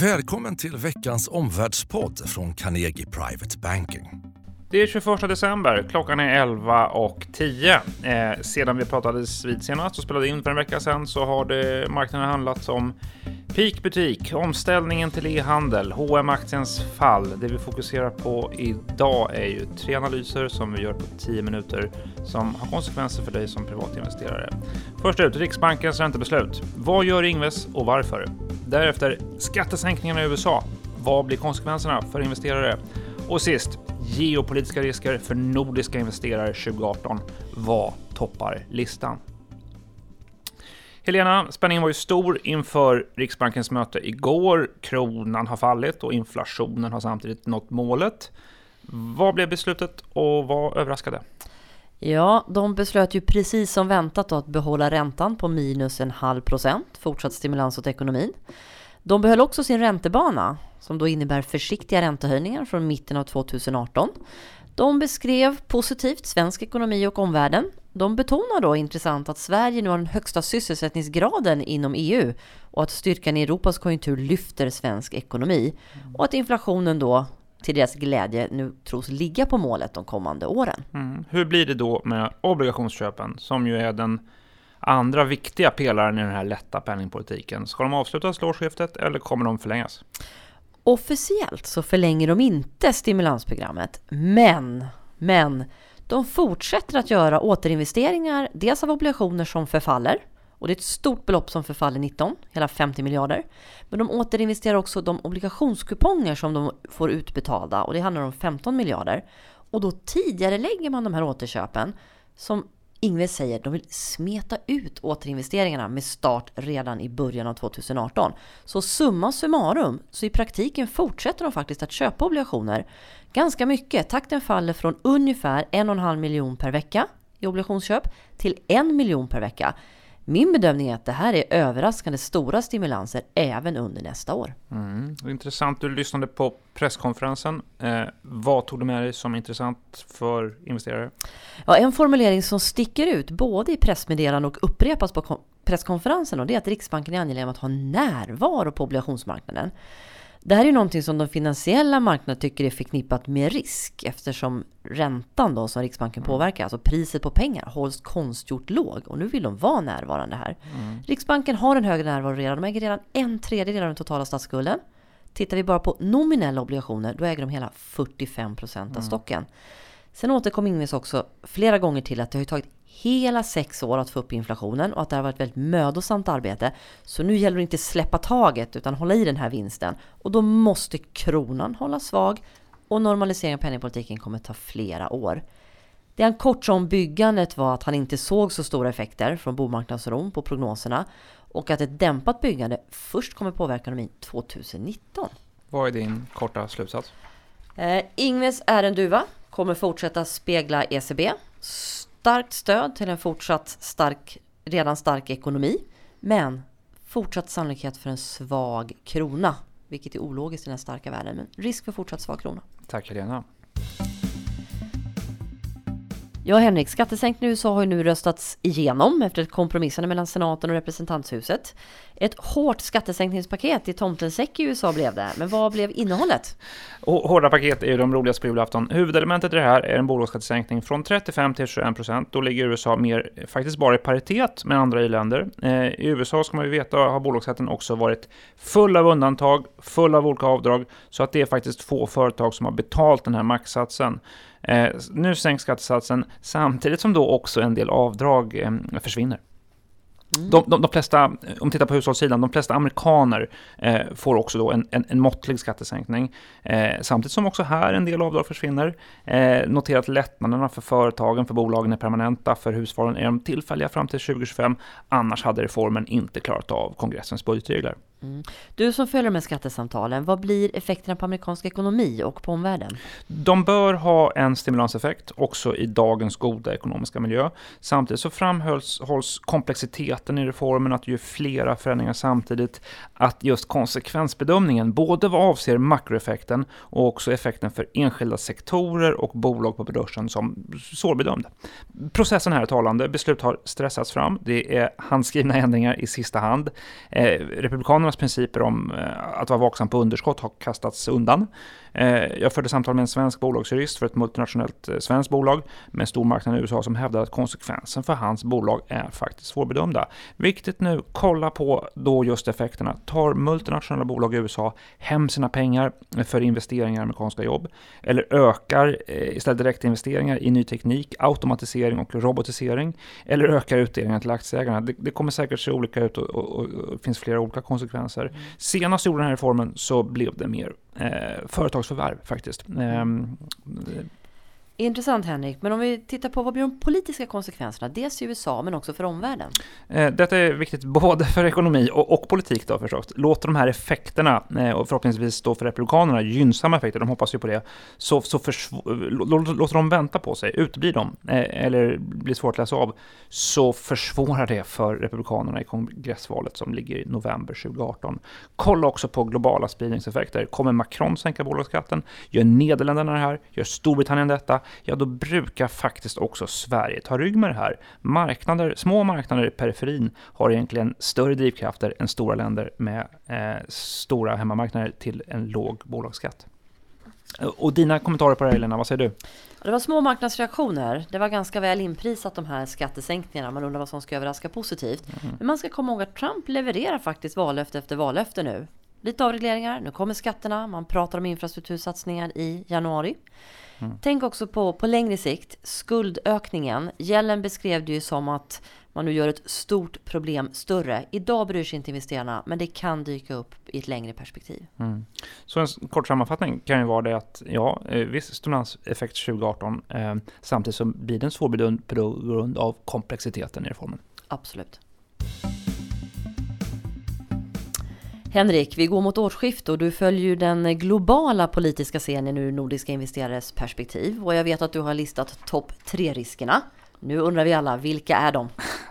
Välkommen till veckans omvärldspodd från Carnegie Private Banking. Det är 21 december, klockan är 11 och 10. Eh, sedan vi pratades vid senast och spelade in för en vecka sedan så har det, marknaden handlat om Peak Butik, omställningen till e-handel, hm aktiens fall. Det vi fokuserar på idag är ju tre analyser som vi gör på 10 minuter som har konsekvenser för dig som privatinvesterare. Först ut, Riksbankens räntebeslut. Vad gör Ingves och varför? Därefter skattesänkningarna i USA. Vad blir konsekvenserna för investerare? Och sist, geopolitiska risker för nordiska investerare 2018. Vad toppar listan? Helena, spänningen var ju stor inför Riksbankens möte igår. Kronan har fallit och inflationen har samtidigt nått målet. Vad blev beslutet och vad överraskade? Ja, de beslöt ju precis som väntat att behålla räntan på minus en halv procent, fortsatt stimulans åt ekonomin. De behöll också sin räntebana, som då innebär försiktiga räntehöjningar från mitten av 2018. De beskrev positivt svensk ekonomi och omvärlden. De betonar då intressant att Sverige nu har den högsta sysselsättningsgraden inom EU och att styrkan i Europas konjunktur lyfter svensk ekonomi och att inflationen då till deras glädje nu tros ligga på målet de kommande åren. Mm. Hur blir det då med obligationsköpen som ju är den andra viktiga pelaren i den här lätta penningpolitiken? Ska de avslutas till årsskiftet eller kommer de förlängas? Officiellt så förlänger de inte stimulansprogrammet, men, men de fortsätter att göra återinvesteringar, dels av obligationer som förfaller, och det är ett stort belopp som förfaller 19, hela 50 miljarder. Men de återinvesterar också de obligationskuponger som de får utbetalda och det handlar om 15 miljarder. Och då tidigare lägger man de här återköpen som Ingves säger de vill smeta ut återinvesteringarna med start redan i början av 2018. Så summa summarum, så i praktiken fortsätter de faktiskt att köpa obligationer ganska mycket. Takten faller från ungefär en och en halv miljon per vecka i obligationsköp till 1 miljon per vecka. Min bedömning är att det här är överraskande stora stimulanser även under nästa år. Mm. Intressant, du lyssnade på presskonferensen. Eh, vad tog du med dig som intressant för investerare? Ja, en formulering som sticker ut både i pressmeddelanden och upprepas på presskonferensen och det är att Riksbanken är angelägen om att ha närvaro på obligationsmarknaden. Det här är ju någonting som de finansiella marknaderna tycker är förknippat med risk eftersom räntan då som Riksbanken mm. påverkar, alltså priset på pengar, hålls konstgjort låg och nu vill de vara närvarande här. Mm. Riksbanken har en högre närvaro redan, de äger redan en tredjedel av den totala statsskulden. Tittar vi bara på nominella obligationer, då äger de hela 45 procent av mm. Sen återkom Ingves också flera gånger till att det har tagit hela sex år att få upp inflationen och att det har varit ett väldigt mödosamt arbete. Så nu gäller det inte släppa taget utan hålla i den här vinsten. Och då måste kronan hålla svag och normalisering av penningpolitiken kommer ta flera år. Det han kort sa om byggandet var att han inte såg så stora effekter från bomarknadsron på prognoserna och att ett dämpat byggande först kommer påverka ekonomin 2019. Vad är din korta slutsats? Eh, Ingves är en duva, kommer fortsätta spegla ECB starkt stöd till en fortsatt stark, redan stark ekonomi. Men fortsatt sannolikhet för en svag krona. Vilket är ologiskt i den starka världen. Men risk för fortsatt svag krona. Tack Helena. Ja, Henrik, skattesänkningen i USA har ju nu röstats igenom efter ett kompromissande mellan senaten och representanthuset. Ett hårt skattesänkningspaket i tomtens säck i USA blev det, men vad blev innehållet? Hårda paket är ju de roligaste på julafton. Huvudelementet i det här är en bolagsskattesänkning från 35 till 21 procent. Då ligger USA mer, faktiskt bara i paritet med andra i-länder. Eh, I USA ska man ju veta har bolagsskatten också varit full av undantag, full av olika avdrag, så att det är faktiskt få företag som har betalt den här maxsatsen. Eh, nu sänks skattesatsen samtidigt som då också en del avdrag eh, försvinner. Mm. De, de, de, flesta, om vi tittar på hushållssidan, de flesta amerikaner eh, får också då en, en, en måttlig skattesänkning. Eh, samtidigt som också här en del avdrag försvinner. Eh, notera att lättnaderna för företagen, för bolagen är permanenta, för hushållen är de tillfälliga fram till 2025. Annars hade reformen inte klarat av kongressens budgetregler. Mm. Du som följer med skattesamtalen, vad blir effekterna på amerikansk ekonomi och på omvärlden? De bör ha en stimulanseffekt också i dagens goda ekonomiska miljö. Samtidigt så framhålls komplexiteten i reformen, att ju flera förändringar samtidigt, att just konsekvensbedömningen, både vad avser makroeffekten och också effekten för enskilda sektorer och bolag på börsen som svårbedömd. Processen här är talande, beslut har stressats fram, det är handskrivna ändringar i sista hand. Eh, Republikanerna Bankernas principer om eh, att vara vaksam på underskott har kastats undan. Eh, jag förde samtal med en svensk bolagsjurist för ett multinationellt eh, svenskt bolag med stor marknad i USA som hävdar att konsekvensen för hans bolag är faktiskt svårbedömda. Viktigt nu, kolla på då just effekterna. Tar multinationella bolag i USA hem sina pengar för investeringar i amerikanska jobb? Eller ökar istället direktinvesteringar i ny teknik, automatisering och robotisering? Eller ökar utdelningen till aktieägarna? Det, det kommer säkert se olika ut och, och, och, och finns flera olika konsekvenser konsekvenser. Senast gjorde den här reformen så blev det mer eh, företagsförvärv faktiskt. Eh, Intressant Henrik, men om vi tittar på vad blir de politiska konsekvenserna? Dels i USA men också för omvärlden. Eh, detta är viktigt både för ekonomi och, och politik då förstås. Låter de här effekterna, eh, och förhoppningsvis då för Republikanerna gynnsamma effekter, de hoppas ju på det, så, så låter de vänta på sig, uteblir de, eh, eller blir svårt att läsa av, så försvårar det för Republikanerna i kongressvalet som ligger i november 2018. Kolla också på globala spridningseffekter. Kommer Macron sänka bolagsskatten? Gör Nederländerna det här? Gör Storbritannien detta? Ja då brukar faktiskt också Sverige ta rygg med det här. Marknader, små marknader i periferin har egentligen större drivkrafter än stora länder med eh, stora hemmamarknader till en låg bolagsskatt. Och dina kommentarer på det här Elena, vad säger du? Det var små marknadsreaktioner. Det var ganska väl inprisat de här skattesänkningarna. Man undrar vad som ska överraska positivt. Mm. Men man ska komma ihåg att Trump levererar faktiskt vallöfte efter vallöfte nu. Lite avregleringar, nu kommer skatterna, man pratar om infrastruktursatsningar i januari. Mm. Tänk också på, på längre sikt, skuldökningen. Gällen beskrev det ju som att man nu gör ett stort problem större. Idag bryr sig inte investerarna, men det kan dyka upp i ett längre perspektiv. Mm. Så en kort sammanfattning kan ju vara det att ja, eh, viss stimulanseffekt 2018, eh, samtidigt som blir den svårbedömd på grund av komplexiteten i reformen. Absolut. Henrik, vi går mot årsskift och du följer ju den globala politiska scenen ur nordiska investerares perspektiv. Och jag vet att du har listat topp tre-riskerna. Nu undrar vi alla, vilka är de?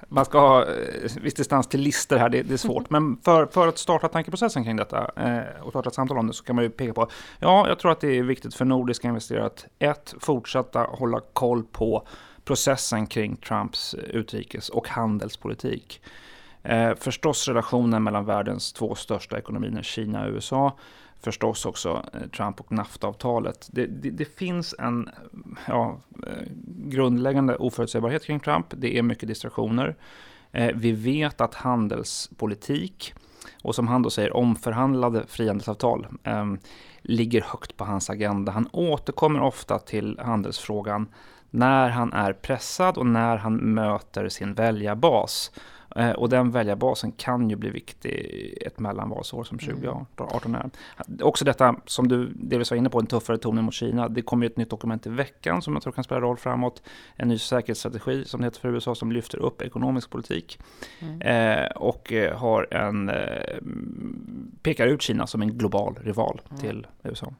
Man ska ha eh, viss distans till listor här, det, det är svårt. Men för, för, att starta tankeprocessen kring detta eh, och starta ett samtal om det så kan man ju peka på, ja, jag tror att det är viktigt för nordiska investerare att ett, fortsätta hålla koll på processen kring Trumps eh, utrikes och handelspolitik. Eh, förstås relationen mellan världens två största ekonomier, Kina och USA. Förstås också eh, Trump och NAFTA-avtalet. Det, det, det, finns en ja, eh, grundläggande oförutsägbarhet kring Trump. Det är mycket distraktioner. Eh, vi vet att handelspolitik och som han då säger omförhandlade frihandelsavtal eh, ligger högt på hans agenda. Han återkommer ofta till handelsfrågan när han är pressad och när han möter sin väljarbas. Eh, och den väljarbasen kan ju bli viktig ett mellanvalsår som 2018 är. Också detta som du delvis var inne på, en tuffare ton mot Kina. Det kommer ett nytt dokument i veckan som jag tror kan spela roll framåt. En ny säkerhetsstrategi som det heter för USA som lyfter upp ekonomisk politik. Mm. Eh, och eh, har en, eh, pekar ut Kina som en global rival mm. till USA.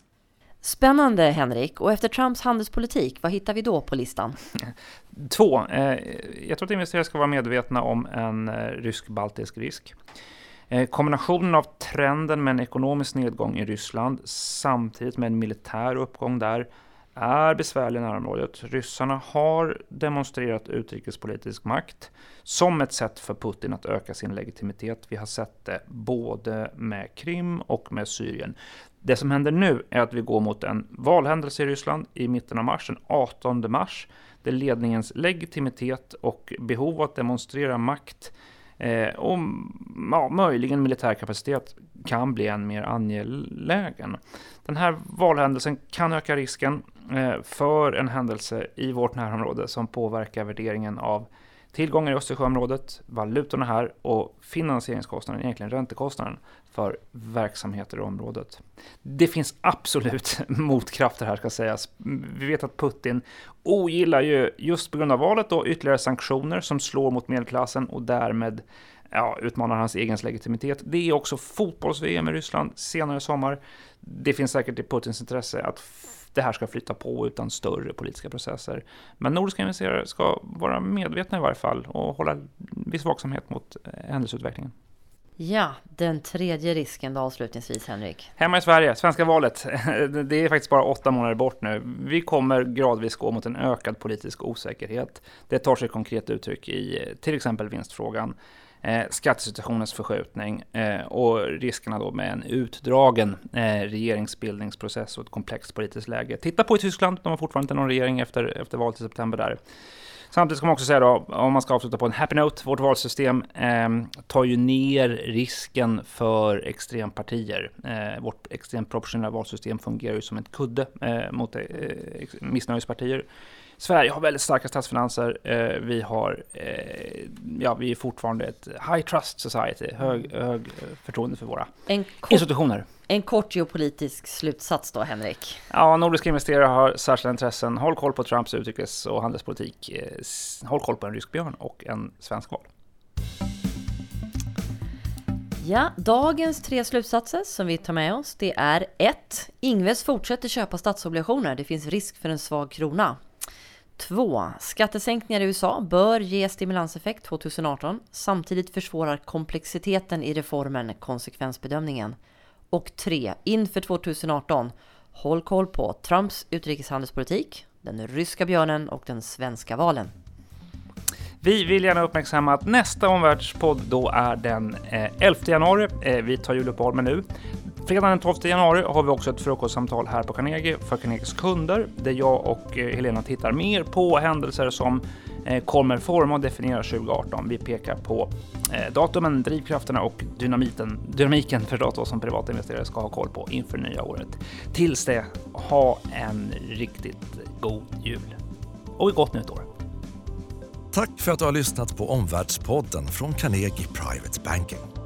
Spännande Henrik. Och efter Trumps handelspolitik, vad hittar vi då på listan? Två. Eh, jag tror att investerare ska vara medvetna om en eh, rysk-baltisk risk. Eh, kombinationen av trenden med en ekonomisk nedgång i Ryssland samtidigt med en militär uppgång där är besvärlig i närområdet. Ryssarna har demonstrerat utrikespolitisk makt som ett sätt för Putin att öka sin legitimitet. Vi har sett det både med Krim och med Syrien. Det som händer nu är att vi går mot en valhändelse i Ryssland i mitten av mars, den 18 mars, där ledningens legitimitet och behov att demonstrera makt eh, och ja, möjligen militär kapacitet kan bli än mer angelägen. Den här valhändelsen kan öka risken eh, för en händelse i vårt närområde som påverkar värderingen av tillgångar i Östersjöområdet, valutorna här och finansieringskostnaden, egentligen räntekostnaden för verksamheter i området. Det finns absolut motkrafter här ska sägas. Vi vet att Putin ogillar ju just på grund av valet då ytterligare sanktioner som slår mot medelklassen och därmed ja, utmanar hans egen legitimitet. Det är också fotbolls-VM i Ryssland senare i sommar. Det finns säkert i Putins intresse att det här ska flytta på utan större politiska processer. Men nordiska investerare ska vara medvetna i varje fall och hålla viss vaksamhet mot eh, händelseutvecklingen. Ja, den tredje risken då avslutningsvis Henrik. Hemma i Sverige, svenska valet. Det är faktiskt bara åtta månader bort nu. Vi kommer gradvis gå mot en ökad politisk osäkerhet. Det tar sig konkret uttryck i till exempel vinstfrågan eh, skattesituationens förskjutning eh, och riskerna då med en utdragen eh, regeringsbildningsprocess och ett komplext politiskt läge. Titta på i Tyskland, de har fortfarande inte någon regering efter, efter valet i september där. Samtidigt ska man också säga då, om man ska avsluta på en happy note, vårt valsystem eh, tar ju ner risken för extrempartier. Eh, vårt extremt proportionella valsystem fungerar ju som ett kudde eh, mot eh, missnöjespartier. Sverige har väldigt starka statsfinanser. Eh, vi, har, eh, ja, vi är fortfarande ett high trust society, hög, hög förtroende för våra kort, institutioner. En kort geopolitisk slutsats då, Henrik? Ja, nordiska investerare har särskilda intressen. Håll koll på Trumps utrikes och handelspolitik. Eh, håll koll på en rysk björn och en svensk val. Ja, dagens tre slutsatser som vi tar med oss det är 1. Ingves fortsätter köpa statsobligationer. Det finns risk för en svag krona. 2. Skattesänkningar i USA bör ge stimulanseffekt 2018. Samtidigt försvårar komplexiteten i reformen konsekvensbedömningen. Och 3. Inför 2018. Håll koll på Trumps utrikeshandelspolitik, den ryska björnen och den svenska valen. Vi vill gärna uppmärksamma att nästa omvärldspodd då är den eh, 11 januari. Eh, vi tar juluppehåll med nu. Fredagen den 12 januari har vi också ett frukostsamtal här på Carnegie för Carnegies kunder där jag och eh, Helena tittar mer på händelser som eh, kommer forma och definiera 2018. Vi pekar på eh, datumen, drivkrafterna och dynamiten, dynamiken förstås då, som privatinvesterare ska ha koll på inför nya året. Tills det, ha en riktigt god jul och ett gott nytt år. Tack för att du har lyssnat på Omvärldspodden från Carnegie Private Banking.